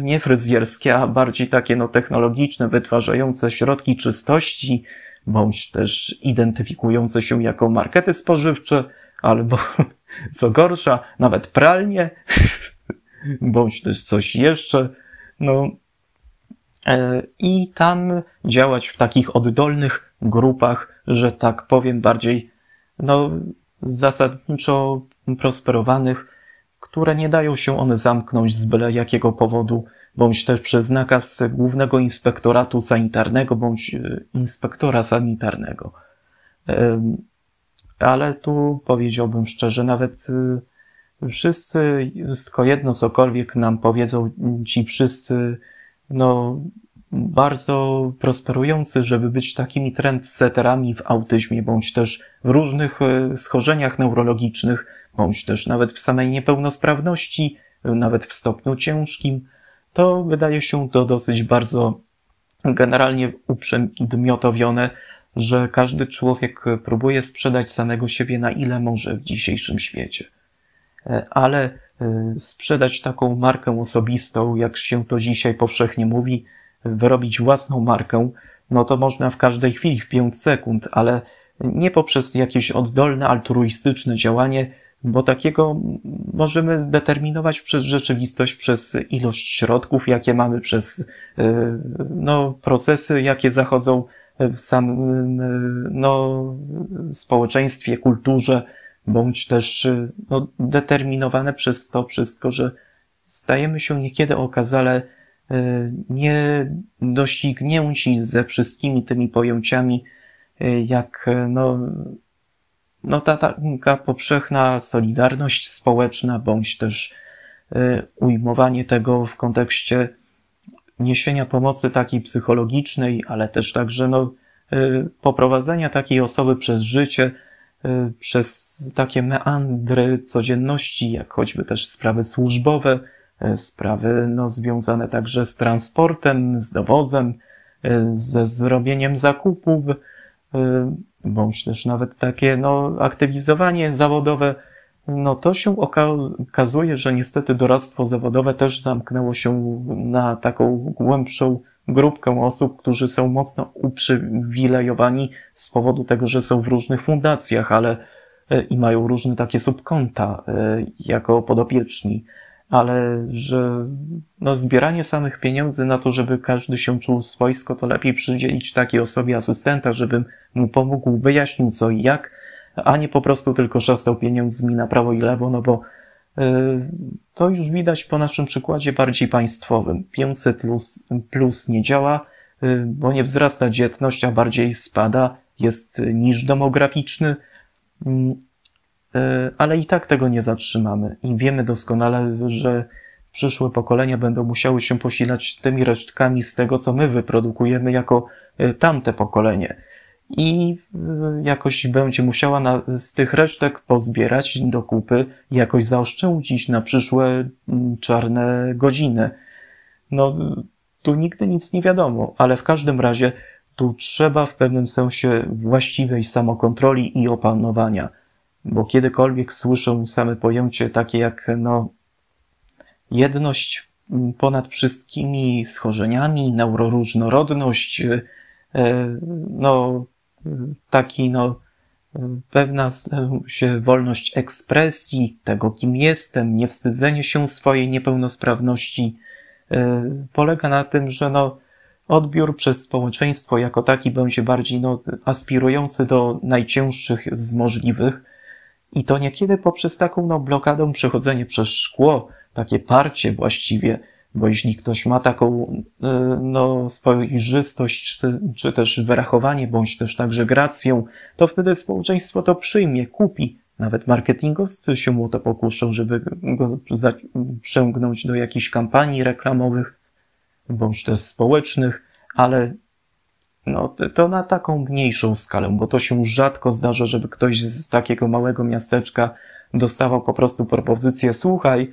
nie fryzjerskie, a bardziej takie no, technologiczne, wytwarzające środki czystości, bądź też identyfikujące się jako markety spożywcze, albo *laughs* co gorsza, nawet pralnie. *laughs* bądź też coś jeszcze. No, i tam działać w takich oddolnych grupach, że tak powiem, bardziej no, zasadniczo prosperowanych, które nie dają się one zamknąć z byle jakiego powodu, bądź też przez nakaz głównego inspektoratu sanitarnego, bądź e, inspektora sanitarnego. Ale tu powiedziałbym szczerze, nawet e, Wszyscy, tylko jedno cokolwiek nam powiedzą ci wszyscy, no, bardzo prosperujący, żeby być takimi trendsetterami w autyzmie, bądź też w różnych e, schorzeniach neurologicznych, bądź też nawet w samej niepełnosprawności, nawet w stopniu ciężkim, to wydaje się to dosyć bardzo generalnie uprzedmiotowione, że każdy człowiek próbuje sprzedać samego siebie na ile może w dzisiejszym świecie. E, ale e, sprzedać taką markę osobistą, jak się to dzisiaj powszechnie mówi, wyrobić własną markę, no to można w każdej chwili, w 5 sekund, ale nie poprzez jakieś oddolne, altruistyczne działanie, bo takiego możemy determinować przez rzeczywistość, przez ilość środków, jakie mamy, przez e, no, procesy, jakie zachodzą w samym no, społeczeństwie, kulturze, bądź też y, no, determinowane przez to wszystko, że stajemy się niekiedy okazale y, nie doścignięci ze wszystkimi tymi pojęciami, y, jak no, no ta taka powszechna solidarność społeczna, bądź też ujmowanie tego w kontekście niesienia pomocy takiej psychologicznej, ale też także no, poprowadzenia takiej osoby przez życie, przez takie meandry codzienności, jak choćby też sprawy służbowe, y, sprawy no, związane także z transportem, z dowozem, y, ze zrobieniem zakupów, bądź też nawet takie no, aktywizowanie zawodowe, no to się okazuje, że niestety doradztwo zawodowe też zamknęło się na taką głębszą grupkę osób, którzy są mocno uprzywilejowani z powodu tego, że są w różnych fundacjach, ale e, i mają różne takie subkonta e, jako podopieczni, ale że no, zbieranie samych pieniędzy na to, żeby każdy się czuł swojsko, to lepiej przydzielić takiej osobie asystenta, żeby mu pomógł, wyjaśnił co i jak, a nie po prostu tylko szastał pieniędzmi na prawo i lewo, no bo to już widać po naszym przykładzie bardziej państwowym. 500 plus, plus nie działa, e, bo nie wzrasta dzietność, a bardziej spada, jest niż demograficzny, mm, e, ale i tak tego nie zatrzymamy. I wiemy doskonale, że przyszłe pokolenia będą musiały się posilać tymi resztkami z tego, co my wyprodukujemy jako tamte pokolenie i y, jakoś będzie musiała na, z tych resztek pozbierać do kupy jakoś zaoszczędzić na przyszłe mm, czarne godziny. No, tu nigdy nic nie wiadomo, ale w każdym razie tu trzeba w pewnym sensie właściwej samokontroli i opanowania, bo kiedykolwiek słyszę same pojęcie takie jak, no, jedność mm, ponad wszystkimi schorzeniami, neuroróżnorodność, y, y, no, taki no, pewna się wolność ekspresji, tego kim jestem, niewstydzenie się swojej niepełnosprawności, polega na tym, że no, odbiór przez społeczeństwo jako taki będzie bardziej no, aspirujący do najcięższych z możliwych. I to niekiedy poprzez taką no, blokadą przechodzenie przez szkło, takie parcie właściwie, bo jeśli ktoś ma taką e, no, spojrzystość, czy, czy też wyrachowanie, bądź też także grację, to wtedy społeczeństwo to przyjmie, kupi. Nawet marketingowcy się o to pokuszą, żeby go przęgnąć do jakichś kampanii reklamowych, bądź też społecznych, ale no, to na taką mniejszą skalę, bo to się rzadko zdarza, żeby ktoś z takiego małego miasteczka dostawał po prostu propozycję, słuchaj,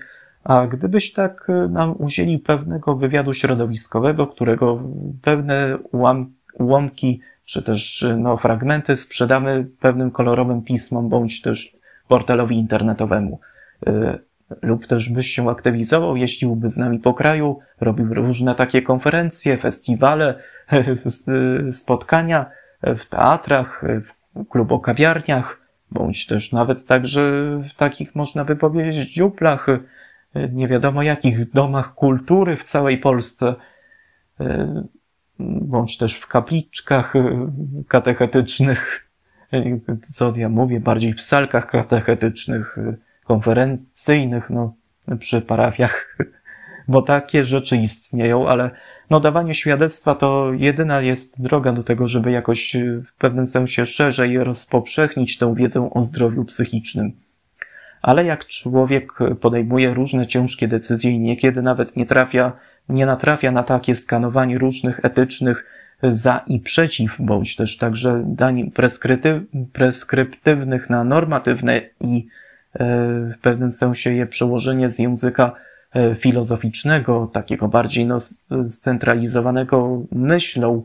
a gdybyś tak e, nam udzielił pewnego wywiadu środowiskowego, którego pewne ułam, ułamki czy też e, no, fragmenty sprzedamy pewnym kolorowym pismom bądź też portalowi internetowemu. E, lub też byś się aktywizował, jeździłby z nami po kraju, robił różne takie konferencje, festiwale, *laughs* spotkania w teatrach, w klubokawiarniach, bądź też nawet także w takich, można by powiedzieć, dziuplach, nie wiadomo jakich domach kultury w całej Polsce, bądź też w kapliczkach katechetycznych, co ja mówię, bardziej w salkach katechetycznych, konferencyjnych, no, przy parafiach, *laughs* bo takie rzeczy istnieją, ale no, dawanie świadectwa to jedyna jest droga do tego, żeby jakoś w pewnym sensie szerzej rozpowszechnić tę wiedzę o zdrowiu psychicznym. Ale jak człowiek podejmuje różne ciężkie decyzje i niekiedy nawet nie trafia, nie natrafia na takie skanowanie różnych etycznych za i przeciw, bądź też także dań preskryptywnych na normatywne i e, w pewnym sensie je przełożenie z języka e, filozoficznego, takiego bardziej no, scentralizowanego myślą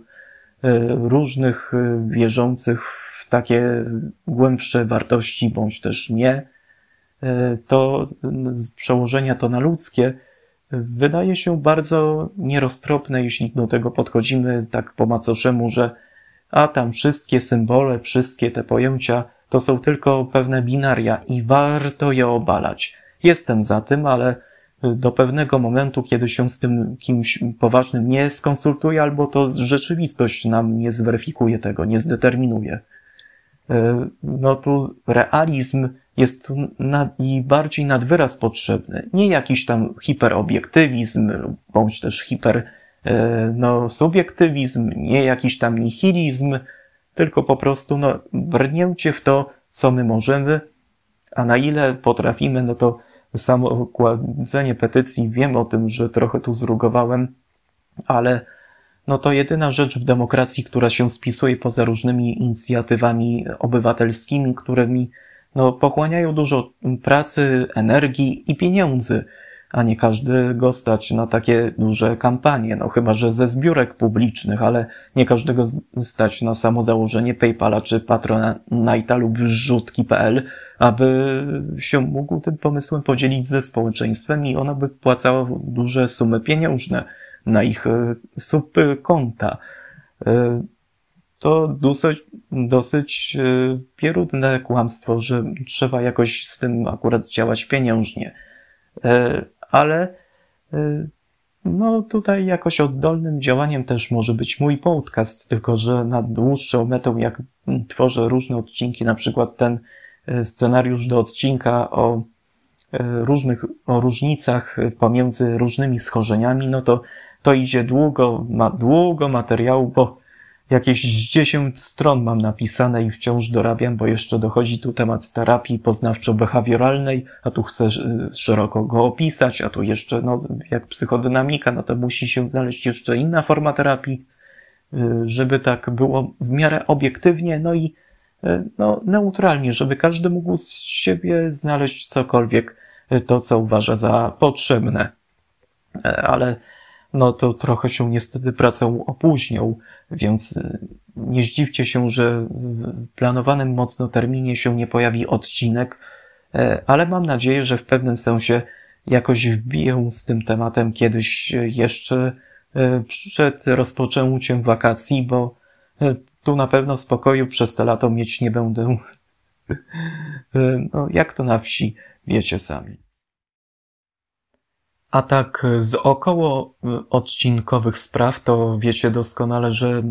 e, różnych wierzących w takie głębsze wartości, bądź też nie, to z przełożenia to na ludzkie wydaje się bardzo nieroztropne, jeśli do tego podchodzimy tak po macoszemu, że a tam wszystkie symbole, wszystkie te pojęcia to są tylko pewne binaria i warto je obalać. Jestem za tym, ale do pewnego momentu, kiedy się z tym kimś poważnym nie skonsultuje, albo to rzeczywistość nam nie zweryfikuje tego, nie zdeterminuje. E, no tu realizm jest tu nad, i bardziej nad wyraz potrzebny. Nie jakiś tam hiperobiektywizm, bądź też hiper, e, no, subiektywizm, nie jakiś tam nihilizm, tylko po prostu, no, brnięcie w to, co my możemy, a na ile potrafimy, no to samo kładzenie petycji, wiem o tym, że trochę tu zrugowałem, ale no to jedyna rzecz w demokracji, która się spisuje poza różnymi inicjatywami obywatelskimi, którymi no, pochłaniają dużo pracy, energii i pieniędzy, a nie każdego stać na takie duże kampanie, no chyba, że ze zbiórek publicznych, ale nie każdego stać na samo założenie PayPala czy Patronite'a lub rzutki.pl, aby się mógł tym pomysłem podzielić ze społeczeństwem i ono by płacało duże sumy pieniężne na ich e, subkonta. E, to dosyć, dosyć e, pierutne kłamstwo, że trzeba jakoś z tym akurat działać pieniężnie. Ale no tutaj jakoś oddolnym działaniem też może być mój podcast, tylko że na dłuższą metą, jak tworzę różne odcinki, na przykład ten scenariusz do odcinka o różnych, o różnicach pomiędzy różnymi schorzeniami, no to to idzie długo, ma długo materiału, bo jakieś 10 stron mam napisane i wciąż dorabiam, bo jeszcze dochodzi tu temat terapii poznawczo-behawioralnej, a tu chcę szeroko go opisać, a tu jeszcze, no, jak psychodynamika, no to musi się znaleźć jeszcze inna forma terapii, y, żeby tak było w miarę obiektywnie, no i y, no, neutralnie, żeby każdy mógł z siebie znaleźć cokolwiek y, to, co uważa za potrzebne. Ale no to trochę się niestety pracą opóźnią, więc y, nie zdziwcie się, że w planowanym mocno terminie się nie pojawi odcinek, e, ale mam nadzieję, że w pewnym sensie jakoś wbiję z tym tematem kiedyś jeszcze e, przed rozpoczęciem wakacji, bo e, tu na pewno spokoju przez te lato mieć nie będę *laughs* No, jak to na wsi, wiecie sami. A tak z około odcinkowych spraw, to wiecie doskonale, że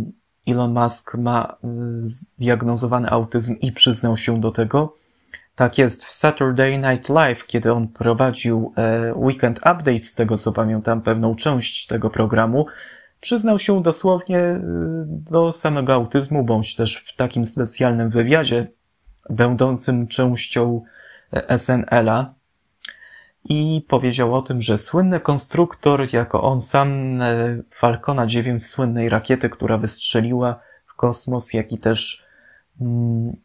Elon Musk ma zdiagnozowany autyzm i przyznał się do tego. Tak jest w Saturday Night Live, kiedy on prowadził e, Weekend Update, z tego co pamiętam, pewną część tego programu, przyznał się dosłownie e, do samego autyzmu, bądź też w takim specjalnym wywiadzie, będącym częścią e, SNL-a. I powiedział o tym, że słynny konstruktor, jako on sam Falcona 9, słynnej rakiety, która wystrzeliła w kosmos, jak i też mm,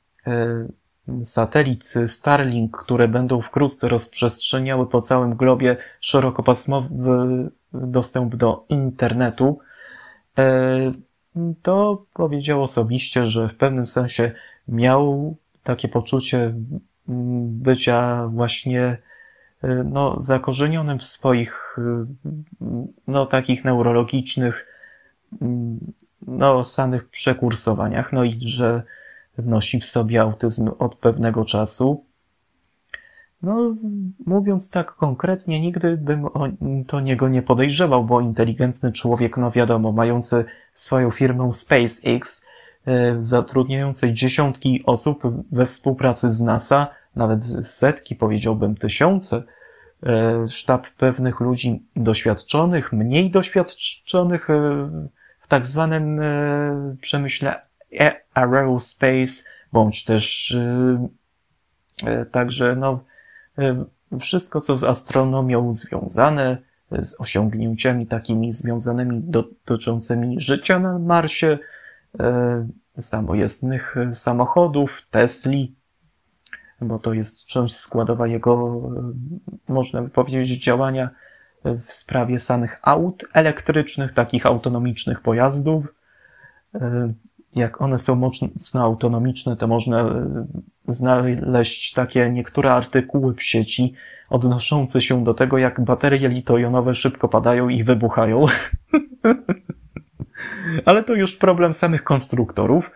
satelit Starlink, które będą wkrótce rozprzestrzeniały po całym globie szerokopasmowy dostęp do internetu, e, to powiedział osobiście, że w pewnym sensie miał takie poczucie bycia właśnie e, no, zakorzenionym w swoich no, takich neurologicznych no, samych przekursowaniach, no i że nosi w sobie autyzm od pewnego czasu. No, mówiąc tak konkretnie, nigdy bym o to niego nie podejrzewał, bo inteligentny człowiek, no wiadomo, mający swoją firmę SpaceX, e, zatrudniającej dziesiątki osób we współpracy z NASA, nawet setki, powiedziałbym tysiące, e, sztab pewnych ludzi doświadczonych, mniej doświadczonych e, w tak zwanym przemyśle aerospace, bądź też także no, wszystko, co z astronomią związane, z osiągnięciami takimi związanymi dotyczącymi życia na Marsie, samojezdnych samochodów, Tesli, bo to jest część składowa jego, można by powiedzieć, działania w sprawie samych aut elektrycznych, takich autonomicznych pojazdów jak one są mocno autonomiczne, to można e, znaleźć takie niektóre artykuły w sieci odnoszące się do tego, jak baterie litojonowe szybko padają i wybuchają. *laughs* Ale to już problem samych konstruktorów.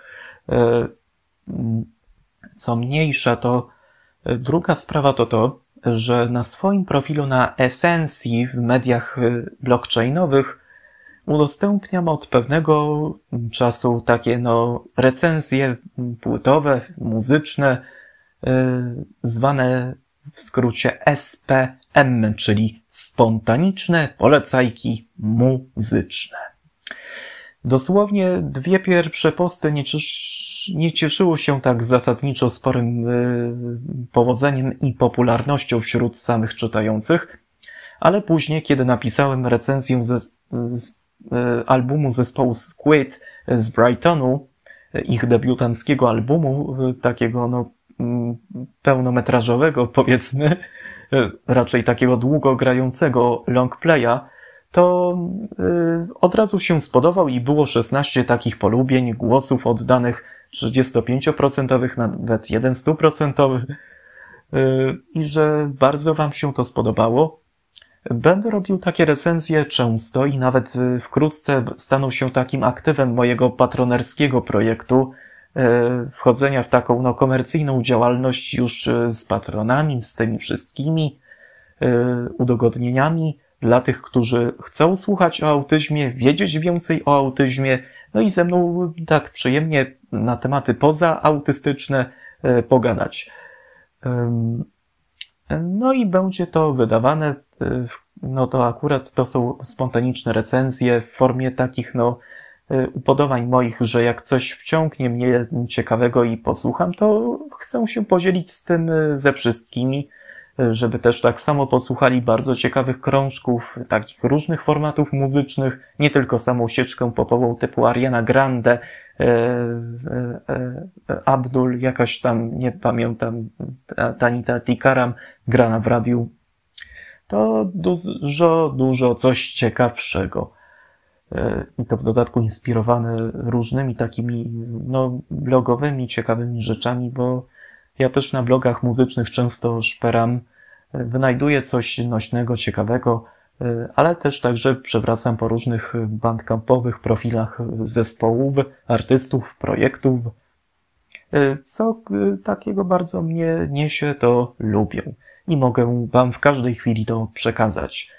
E, co mniejsza, to e, druga sprawa to to, że na swoim profilu na Esensji w mediach blockchainowych udostępniam od pewnego czasu takie no, recenzje płytowe, muzyczne, yy, zwane w skrócie SPM, czyli spontaniczne polecajki muzyczne. Dosłownie dwie pierwsze posty nie, nie cieszyły się tak zasadniczo sporym yy, powodzeniem i popularnością wśród samych czytających, ale później, kiedy napisałem recenzję ze, z E, albumu zespołu Squid z Brightonu, ich debiutanckiego albumu, e, takiego no, mm, pełnometrażowego, *laughs* powiedzmy, e, raczej takiego długo grającego longplaya, to od razu się spodobał i było 16 takich polubień, głosów oddanych 35%, nawet 1 100%, i że bardzo Wam się to spodobało. Będę robił takie recenzje często i nawet y, wkrótce staną się takim aktywem mojego patronerskiego projektu, y, wchodzenia w taką no, komercyjną działalność już y, z patronami, z tymi wszystkimi udogodnieniami dla tych, którzy chcą słuchać o autyzmie, wiedzieć więcej o autyzmie, no i ze mną tak przyjemnie na tematy pozaautystyczne pogadać. No i będzie to wydawane, y, no to akurat to są spontaniczne recenzje w formie takich, no, y, upodobań moich, że jak coś wciągnie mnie ciekawego i posłucham, to chcę się podzielić z tym ze wszystkimi, żeby też tak samo posłuchali bardzo ciekawych krążków, takich różnych formatów muzycznych, nie tylko samą sieczkę popową typu Ariana Grande, E, e, e, Abdul, jakaś tam, nie pamiętam, Tanita Tikaram grana w radiu. To dużo, dużo coś ciekawszego. I to w dodatku inspirowane różnymi takimi, no, blogowymi, ciekawymi rzeczami, bo ja też na blogach muzycznych często szperam, wynajduję coś nośnego, ciekawego, E, ale też także przewracam po różnych bandcampowych profilach zespołów, artystów, projektów. E, Co e, takiego bardzo mnie niesie, to lubię i mogę Wam w każdej chwili to przekazać.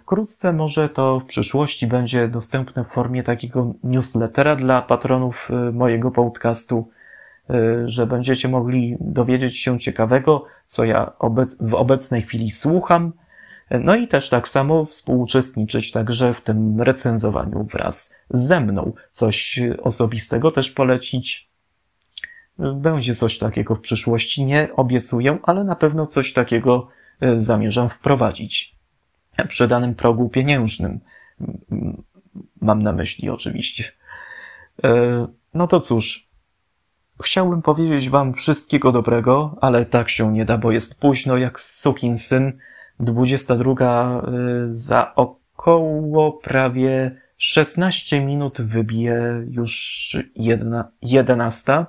Wkrótce może to w przyszłości będzie dostępne w formie takiego newslettera dla patronów mojego podcastu, że będziecie mogli dowiedzieć się ciekawego, co ja obec w obecnej chwili słucham, no i też tak samo współuczestniczyć także w tym recenzowaniu wraz ze mną. Coś osobistego też polecić. Będzie coś takiego w przyszłości, nie obiecuję, ale na pewno coś takiego e, zamierzam wprowadzić. Przy danym progu pieniężnym. Mam na myśli oczywiście. E, No to cóż, chciałbym powiedzieć wam wszystkiego dobrego, ale tak się nie da, bo jest późno jak sukinsyn. 22 e, za około prawie 16 minut wybije już jedna, 11 e,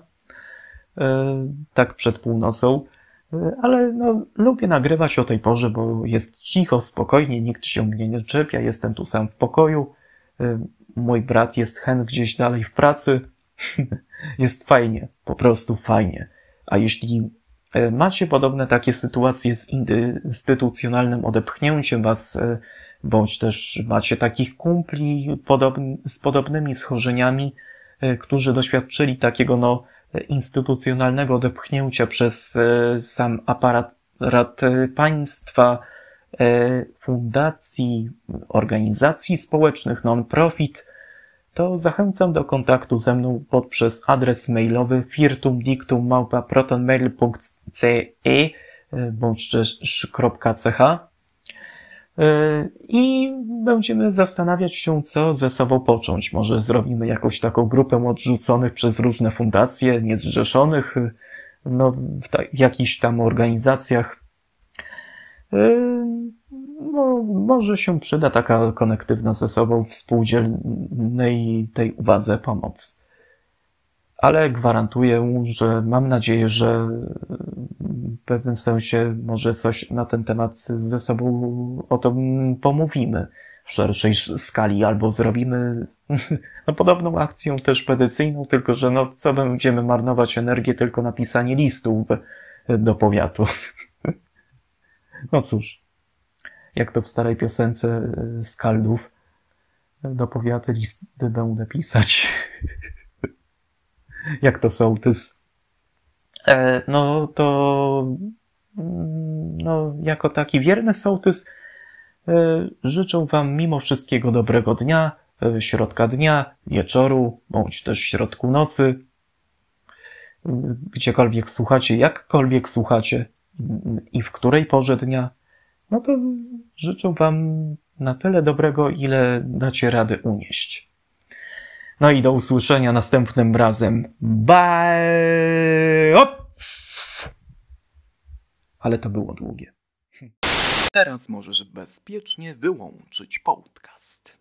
tak przed północą. E, Ale no, lubię nagrywać o tej porze, bo jest cicho, spokojnie, nikt się mnie nie czepia, jestem tu sam w pokoju. Mój brat jest hen gdzieś dalej w pracy. *laughs* jest fajnie, po prostu fajnie. A jeśli e, macie podobne takie sytuacje z instytucjonalnym odepchnięciem was, e, bądź też macie takich kumpli z podobnymi schorzeniami, e, którzy doświadczyli takiego no, instytucjonalnego odepchnięcia przez sam aparat państwa, fundacji, organizacji społecznych, non-profit, to zachęcam do kontaktu ze mną poprzez adres mailowy firtumdictum.protonmail.ce e, bądź też .ch E, i będziemy zastanawiać się, co ze sobą począć. Może zrobimy jakąś taką grupę odrzuconych przez różne fundacje, niezrzeszonych, e, no, w jakichś tam organizacjach. E, No, może się przyda taka konektywna ze sobą współdzielnej tej uwadze pomoc. Ale gwarantuję, że mam nadzieję, że w pewnym sensie może coś na ten temat ze sobą o tym pomówimy w szerszej skali, albo zrobimy *laughs* no, podobną akcję też petycyjną, tylko że no, co będziemy marnować energię tylko na pisanie listów do powiatu. *laughs* No cóż, jak to w starej piosence e, Skaldów, do powiatu listy będę pisać. *laughs* Jak to sołtys. E, no to mm, no, jako taki wierny sołtys e, życzę Wam mimo wszystkiego dobrego dnia, e, środka dnia, wieczoru, bądź też środku nocy. E, Gdziekolwiek słuchacie, jakkolwiek słuchacie mm, i w której porze dnia, no to życzę Wam na tyle dobrego, ile dacie rady unieść. No i do usłyszenia następnym razem. Bye! Ale to było długie. Teraz możesz bezpiecznie wyłączyć podcast.